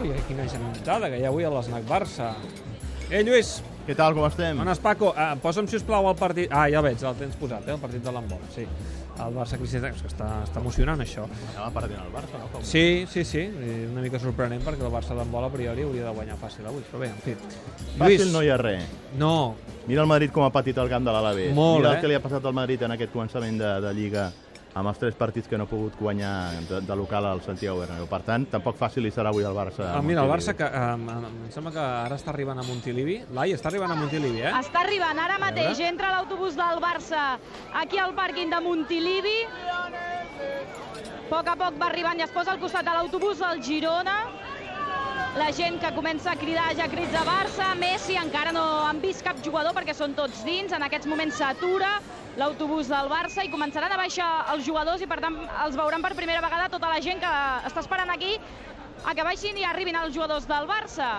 Ui, quina gentada que hi ha avui a l'Snac Barça. Ei, Lluís, Què tal, com estem? Bones, Paco. Uh, posa'm, si us plau, el partit... Ah, ja el veig, el tens posat, eh, el partit de l'handbol, sí. El Barça Cristian, que està, està emocionant, això. Anava perdent el Barça, no? Com... Sí, sí, sí, una mica sorprenent perquè el Barça d'handbol a priori hauria de guanyar fàcil avui, però bé, en fi. Fàcil no hi ha res. No, Mira el Madrid com ha patit el camp de l'Alavés. Molt, Mira eh? el que li ha passat al Madrid en aquest començament de, de Lliga amb els tres partits que no ha pogut guanyar de, de local al Santiago Bernabéu. Per tant, tampoc fàcil li serà avui el Barça. a ah, mira, el. Barça, que um, em sembla que ara està arribant a Montilivi. Lai, està arribant a Montilivi, eh? Està arribant ara mateix, entra l'autobús del Barça aquí al pàrquing de Montilivi. A poc a poc va arribant i es posa al costat de l'autobús del Girona. La gent que comença a cridar ja crits de Barça. Messi encara no han vist cap jugador perquè són tots dins. En aquests moments s'atura l'autobús del Barça i començaran a baixar els jugadors i per tant els veuran per primera vegada tota la gent que està esperant aquí a que baixin i arribin els jugadors del Barça.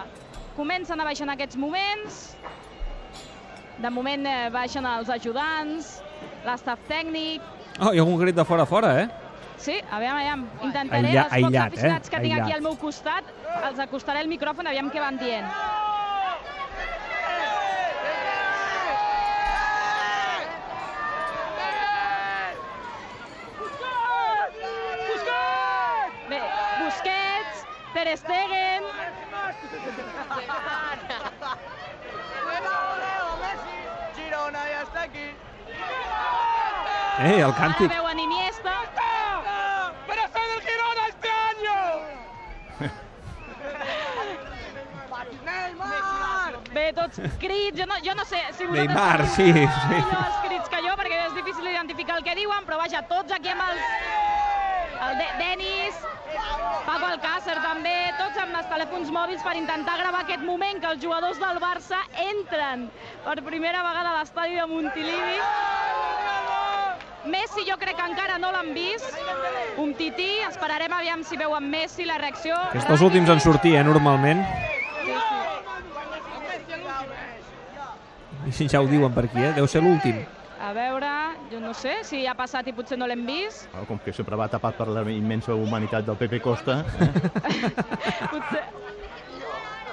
Comencen a baixar en aquests moments. De moment eh, baixen els ajudants, l'estaf tècnic. Oh, hi ha algun crit de fora a fora, eh? Sí, aviam, aviam. Intentaré, Aïllat- els pocs aïllat, eh? aficionats que tinc aquí Aïllat. al meu costat, els acostaré el micròfon, aviam què van dient. Bé, Busquets, Ter Stegen... Girona ja està aquí. Ei, el Ara càntic. veuen Iniesta. ¡Pero soy del Girona este año! ¡Neymar! Bé, tots crits, jo no, jo no sé si vosaltres... Neymar, sí, sí. els crits que jo, perquè és difícil identificar el que diuen, però vaja, tots aquí amb els... El de Denis, Paco Alcácer també, tots amb els telèfons mòbils per intentar gravar aquest moment que els jugadors del Barça entren per primera vegada a l'estadi de Montilivi. Messi jo crec que encara no l'han vist. Un tití, esperarem aviam si veuen Messi, la reacció. Aquests últims en sortir, eh, normalment. I ja ho diuen per aquí, eh? Deu ser l'últim. A veure, jo no sé si ha passat i potser no l'hem vist. Bueno, com que sempre va tapat per la immensa humanitat del Pepe Costa, eh? Potser,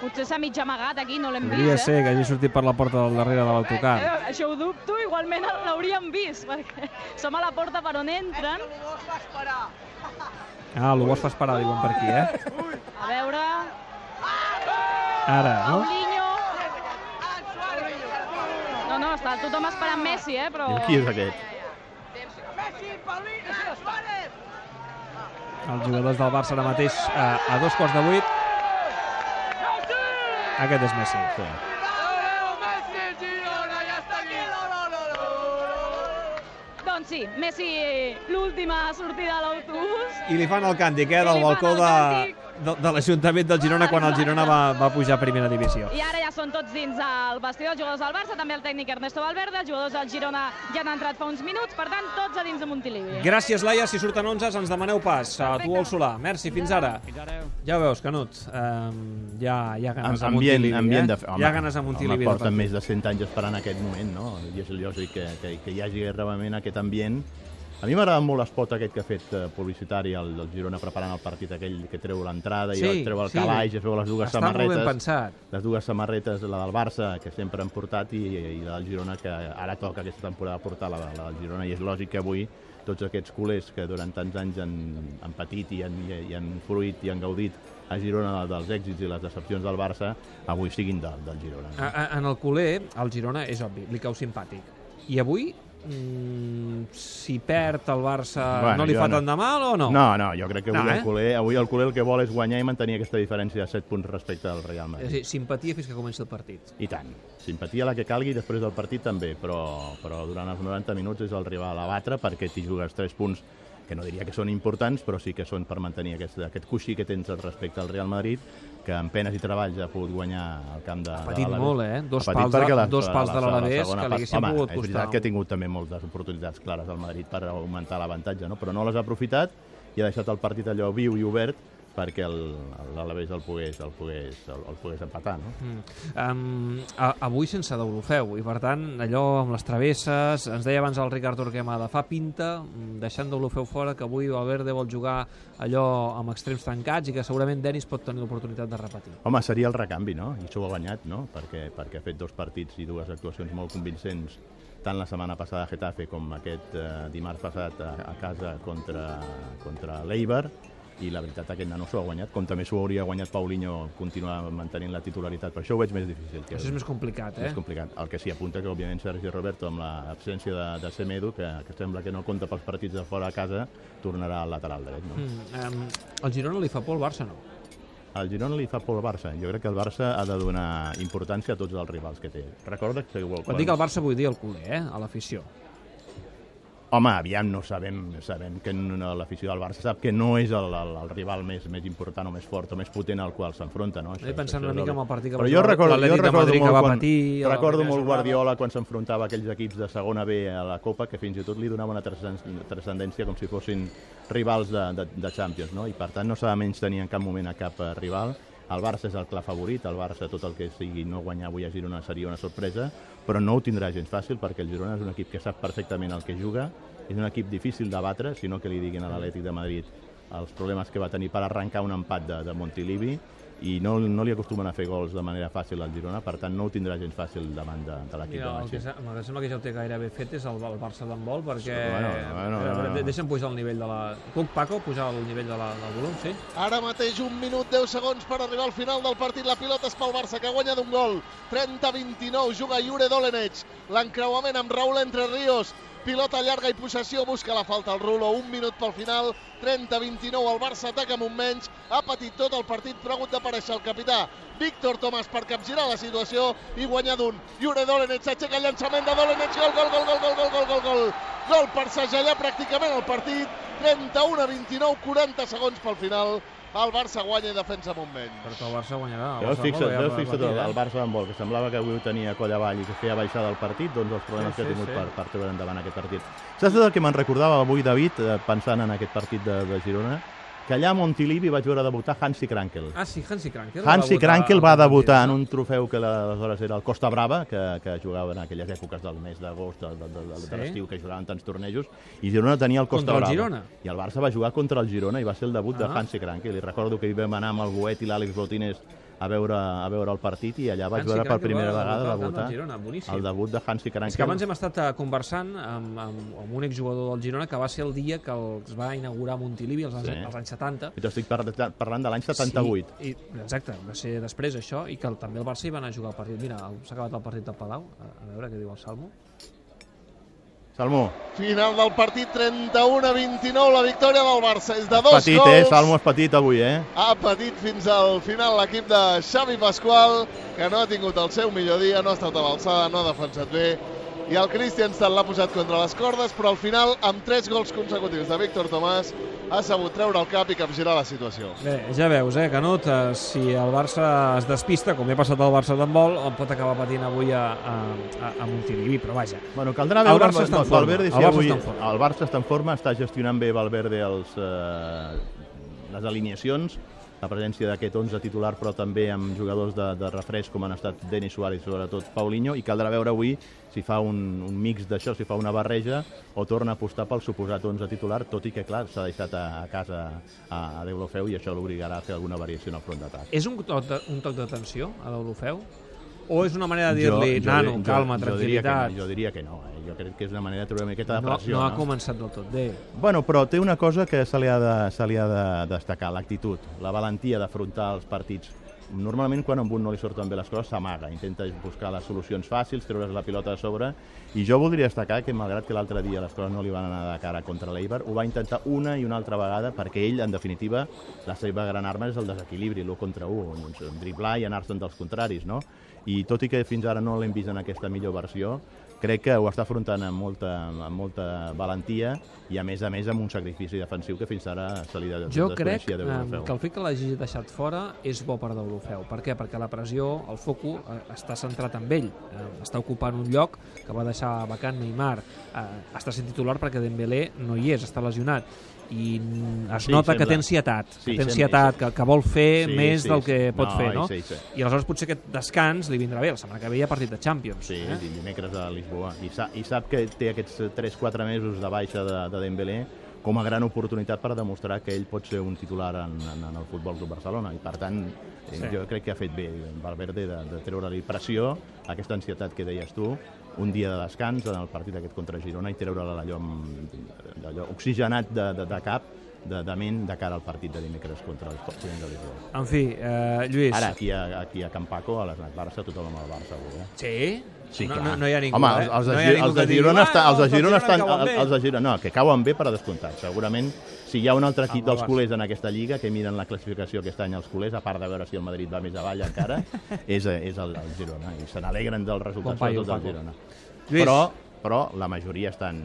potser s'ha mig amagat aquí, no l'hem Podria vist, ser que hagi sortit per la porta del darrere de l'autocar. eh? Això ho dubto, igualment l'hauríem vist, perquè som a la porta per on entren. Ah, el Bosch fa esperar, diuen per aquí, eh? A veure, Ara, no? Paulinho... No, està tothom esperant Messi, eh? Però... Qui és aquest? Messi, Paulino, Suárez! Els jugadors del Barça ara mateix a, a dos quarts de vuit. Aquest és Messi. Sí. Doncs sí, Messi, l'última sortida de l'autobús. I li fan el càntic, eh, del balcó el de, càntic. De, de l'Ajuntament del Girona quan el Girona va, va pujar a primera divisió. I ara ja són tots dins el vestidor, els jugadors del Barça, també el tècnic Ernesto Valverde, els jugadors del Girona ja han entrat fa uns minuts, per tant, tots a dins de Montilivi. Gràcies, Laia. Si surten 11, ens demaneu pas. A tu al Solà. Merci, fins ara. Ja ho veus, Canut. Um, ja, hi ha ganes a ambient, Montilivi, ambient eh? de... hi ha ganes a Montilivi. Home, porten més de 100 anys esperant aquest moment, no? I és lògic que, que, que hi hagi realment aquest ambient. A mi m'agrada molt l'espot aquest que ha fet eh, publicitari el, el Girona preparant el partit aquell que treu l'entrada Sí, i treu el sí. calaix, es veu les dues Està ben samarretes. pensat. Les dues samarretes, la del Barça, que sempre han portat, i, i la del Girona, que ara toca aquesta temporada portar la, la del Girona, i és lògic que avui tots aquests culers que durant tants anys han, han patit i han, i, i han fruit i han gaudit a Girona dels èxits i les decepcions del Barça, avui siguin de, del Girona. A, a, en el culer, el Girona és obvi, li cau simpàtic. I avui, mm, si perd el Barça, Bueno, no li fa no. tant de mal o no? No, no, jo crec que avui, No, no, eh? el culer, avui el culer el que vol és guanyar i mantenir aquesta diferència de 7 punts respecte al Real És Madrid. dir, simpatia fins que comenci el partit. I tant. Simpatia la que calgui després del partit també, però, però durant els 90 minuts és el rival a batre perquè t'hi jugues 3 punts que no diria que són importants, però sí que són per mantenir aquest, aquest coixí que tens respecte al Real Madrid, que amb penes i treballs ha pogut guanyar el camp de, Ha de patit l'Alavés. molt, eh? Dos pals de- la- dos pals de la l'Alavés que li haguessin pogut És costar. veritat que ha tingut també moltes oportunitats clares al Madrid per augmentar l'avantatge, no? però no les ha aprofitat i ha deixat el partit allò viu i obert perquè el- l'Alavés el pogués, el, pogués, el, el pogués empatar. No? Mm. Um, a, avui sense Deulofeu i per tant allò amb les travesses ens deia abans el Ricard Torquemada fa pinta, mm, deixant Deulofeu fora que avui Valverde vol jugar allò amb extrems tancats i que segurament Denis pot tenir l'oportunitat de repetir Home, seria el recanvi, no? I això ho ha guanyat, no? Perquè, perquè ha fet dos partits i dues actuacions molt convincents tant la setmana passada a Getafe com aquest eh, dimarts passat a, a casa contra, contra l'Eibar i la veritat aquest nano s'ho ha guanyat com també s'ho hauria guanyat Paulinho continuar mantenint la titularitat, per això ho veig més difícil que això és més complicat, eh? més complicat. El que sí apunta que, òbviament, Sergi Roberto, amb l'absència de, de Semedo, que, que sembla que no compta pels partits de fora a casa, tornarà al lateral dret. No? Mm, um, el Girona li fa por al Barça, no? El Girona li fa por al Barça. Jo crec que el Barça ha de donar importància a tots els rivals que té. Recorda que... Quan dic el Barça vull dir el culer, eh? A l'afició. Home, aviam, no sabem, sabem que l'afició del Barça sap que no és el, el, el rival més, més important o més fort o més potent al qual s'enfronta, no? Estic pensant una és mica el- en el partit que Però jo recordo, jo recordo molt quan, patir recordo molt. Guardiola quan s'enfrontava aquells equips de segona B a la Copa que fins i tot li donava una transcen- transcendència com si fossin rivals de, de, de Champions, no? I per tant no s'ha de menys tenir en cap moment a cap eh, rival. El Barça és el clar favorit, el Barça tot el que sigui no guanyar avui a Girona seria una sorpresa, però no ho tindrà gens fàcil perquè el Girona és un equip que sap perfectament el que juga, és un equip difícil de batre, si no que li diguin a l'Atlètic de Madrid els problemes que va tenir per arrencar un empat de, de Montilivi i no, no li acostumen a fer gols de manera fàcil al Girona, per tant no ho tindrà gens fàcil davant de, de l'equip de Mira, el que, sembla que ja ho té gairebé fet és el, el Barça d'handbol, perquè... Bueno, bueno, Espera, no, no. de- Deixa'm pujar el nivell de la... Puc, Paco, pujar el nivell de la, del volum, sí? Ara mateix un minut 10 segons per arribar al final del partit. La pilota és pel Barça, que guanya d'un gol. 30-29, juga Jure Dolenech. L'encreuament amb Raúl Entre Ríos. Pilota llarga i possessió, busca la falta al Rulo. Un minut pel final, 30-29. El Barça ataca amb un menys. Ha patit tot el partit, però ha hagut d'aparèixer el capità Víctor Tomàs per capgirar la situació i guanyar d'un. Jure Dolenech s'aixeca el llançament de Dolenech. Gol, gol, gol, gol, gol, gol, gol, gol, gol. Gol per segellar pràcticament el partit. 31 a 29, 40 segons pel final. El Barça guanya i defensa amb un menys. Perquè el Barça guanyarà. El Barça fixa't, veus, ja fixa't el, el partit, Barça d'handbol, que semblava que avui ho tenia coll avall i que feia baixar del partit, doncs els problemes Sí, que ha sí, tingut sí. per, per treure endavant aquest partit. Saps el que me'n recordava avui, David, eh, pensant en aquest partit de, de Girona? Que allà a Montilivi vaig veure debutar Hansi Krankel. Ah, sí, Hansi Krankel. Hansi Krankel va debutar en un trofeu que aleshores era el Costa Brava, que, que jugava en aquelles èpoques del mes d'agost, de, de, de, de, Sí. de l'estiu, que jugaven tants tornejos, i Girona tenia el Costa Contra el Brava. Girona? I el Barça va jugar contra el Girona i va ser el debut de Ah. Hansi Krankel. I recordo que hi vam anar amb el Boet i l'Àlex Botines a veure, a veure el partit i allà vaig Hansi veure per primera va vegada debutar del Girona, boníssim. el debut de Hansi Krankel. És que abans hem estat eh, conversant amb, amb, amb un exjugador del Girona que va ser el dia que es va inaugurar Montilivi als anys, Sí. als anys 70. I t'estic par parlant de l'any 78. Sí, i, exacte, va ser després això, i que el, també el Barça hi va anar a jugar el partit. Mira, el- s'ha acabat el partit del Palau, a, a veure què diu el Salmo. Salmo, Final del partit, 31 a 29, la victòria del Barça. És de dos petit, gols. eh? Salmo és petit avui, eh? Ha patit fins al final l'equip de Xavi Pasqual, que no ha tingut el seu millor dia, no ha estat a l'alçada, no ha defensat bé. I el Christiansen l'ha posat contra les cordes, però al final, amb tres gols consecutius de Víctor Tomàs, ha sabut treure el cap i capgirar la situació. Bé, ja veus, eh, Canut, eh, si el Barça es despista, com ja ha passat al Barça d'handbol, el pot acabar patint avui a, a, a, a Montilivi, però vaja. Bueno, caldrà El veure... Barça està en forma, Valverde, el si Barça avui, està en forma. El Barça està en forma, està gestionant bé Valverde els, eh, les alineacions, la presència d'aquest 11 titular, però també amb jugadors de, de refresc, com han estat Denis Suárez i sobretot Paulinho, i caldrà veure avui si fa un, un mix d'això, si fa una barreja, o torna a apostar pel suposat 11 titular, tot i que, clar, s'ha deixat a, a casa a, a Deulofeu i això l'obligarà a fer alguna variació en el front d'atac. És un toc, un toc d'atenció a l'Olofeu? O és una manera de dir-li, nano, jo- calma, jo diria que tranquil·litat? no, jo diria que no, eh? jo crec que és una manera de treure una miqueta de no, pressió. no ha començat del tot bé. Bueno, però té una cosa que se li ha de, se li ha de destacar, l'actitud, la valentia d'afrontar els partits. Normalment quan a un no li surten bé les coses s'amaga, intenta buscar les solucions fàcils, treure's la pilota de sobre, i jo voldria destacar que malgrat que l'altre dia les coses no li van anar de cara contra l'Eibar, ho va intentar una i una altra vegada perquè ell, en definitiva, la seva gran arma és el desequilibri, l'1 contra 1, doncs, driblar i anar-se'n dels contraris, no? I tot i que fins ara no l'hem vist en aquesta millor versió, crec que ho està afrontant amb molta, amb molta valentia i a més a més amb un sacrifici defensiu que fins ara se li de, Jo crec d'Eurofeu. que el fet que l'hagi deixat fora és bo per Deulofeu. Per què? Perquè la pressió, el foco, eh, està centrat en ell. Eh, està ocupant un lloc que va deixar vacant Neymar. Eh, està sent titular perquè Dembélé no hi és, està lesionat i es Sí, nota que sembla. té ansietat, que Sí, té sembla, ansietat, que, que vol fer Sí, més sí, del que pot No, fer, no? sí, sí. I aleshores potser aquest descans li vindrà bé. La setmana que ve hi ha partit de Champions. Sí, eh? dimecres a Lisboa. I, sa I sap que té aquests 3-4 mesos de baixa de, de Dembélé com a gran oportunitat per demostrar que ell pot ser un titular en, en, en el Futbol Club Barcelona. I per tant, Sí. sí. jo crec que ha fet bé Valverde de, de treure-li pressió, aquesta ansietat que deies tu, un dia de descans en el partit aquest contra Girona i treure-la allò, amb- allò oxigenat de, de, de cap, de, de ment, de cara al partit de dimecres contra el Sporting de Lisboa. En fi, eh, Lluís... Ara, aquí a, aquí a Can Paco, a l'Snac Barça, tothom amb el Barça avui, eh? Sí? Sí, no, no, no hi ha ningú, Home, eh? els, els, no hi ha els de Girona, "Ah, estan, els de del Girona estan, cauen bé". els de Girona, no, que cauen bé per a descomptat. Segurament, si hi ha un altre equip dels culers en aquesta lliga que miren la classificació aquest any els culers, a part de veure si el Madrid va més avall encara, és, és el, el Girona. I se n'alegren dels resultats Bon paio, del. Girona. Lluís. Però, però la majoria estan...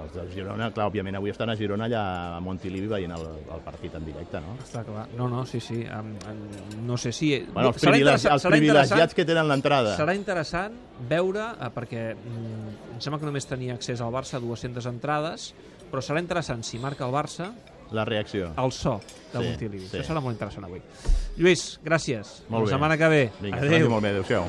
Els del Girona, clar, òbviament avui estan a Girona allà a Montilivi veient el, el partit en directe, no? Està clar. No, no, sí, sí. Um, um, no sé si... Bueno, els, privilegi, els privilegiats que tenen l'entrada. Serà interessant veure, eh, perquè mm, em sembla que només tenia accés al Barça a 200 entrades, però serà interessant si marca el Barça La reacció. el so de Sí, Montilivi. sí. Això serà molt interessant avui. Lluís, gràcies. Molt La setmana que ve. Vinga, Adéu. molt bé. Adéu-siau.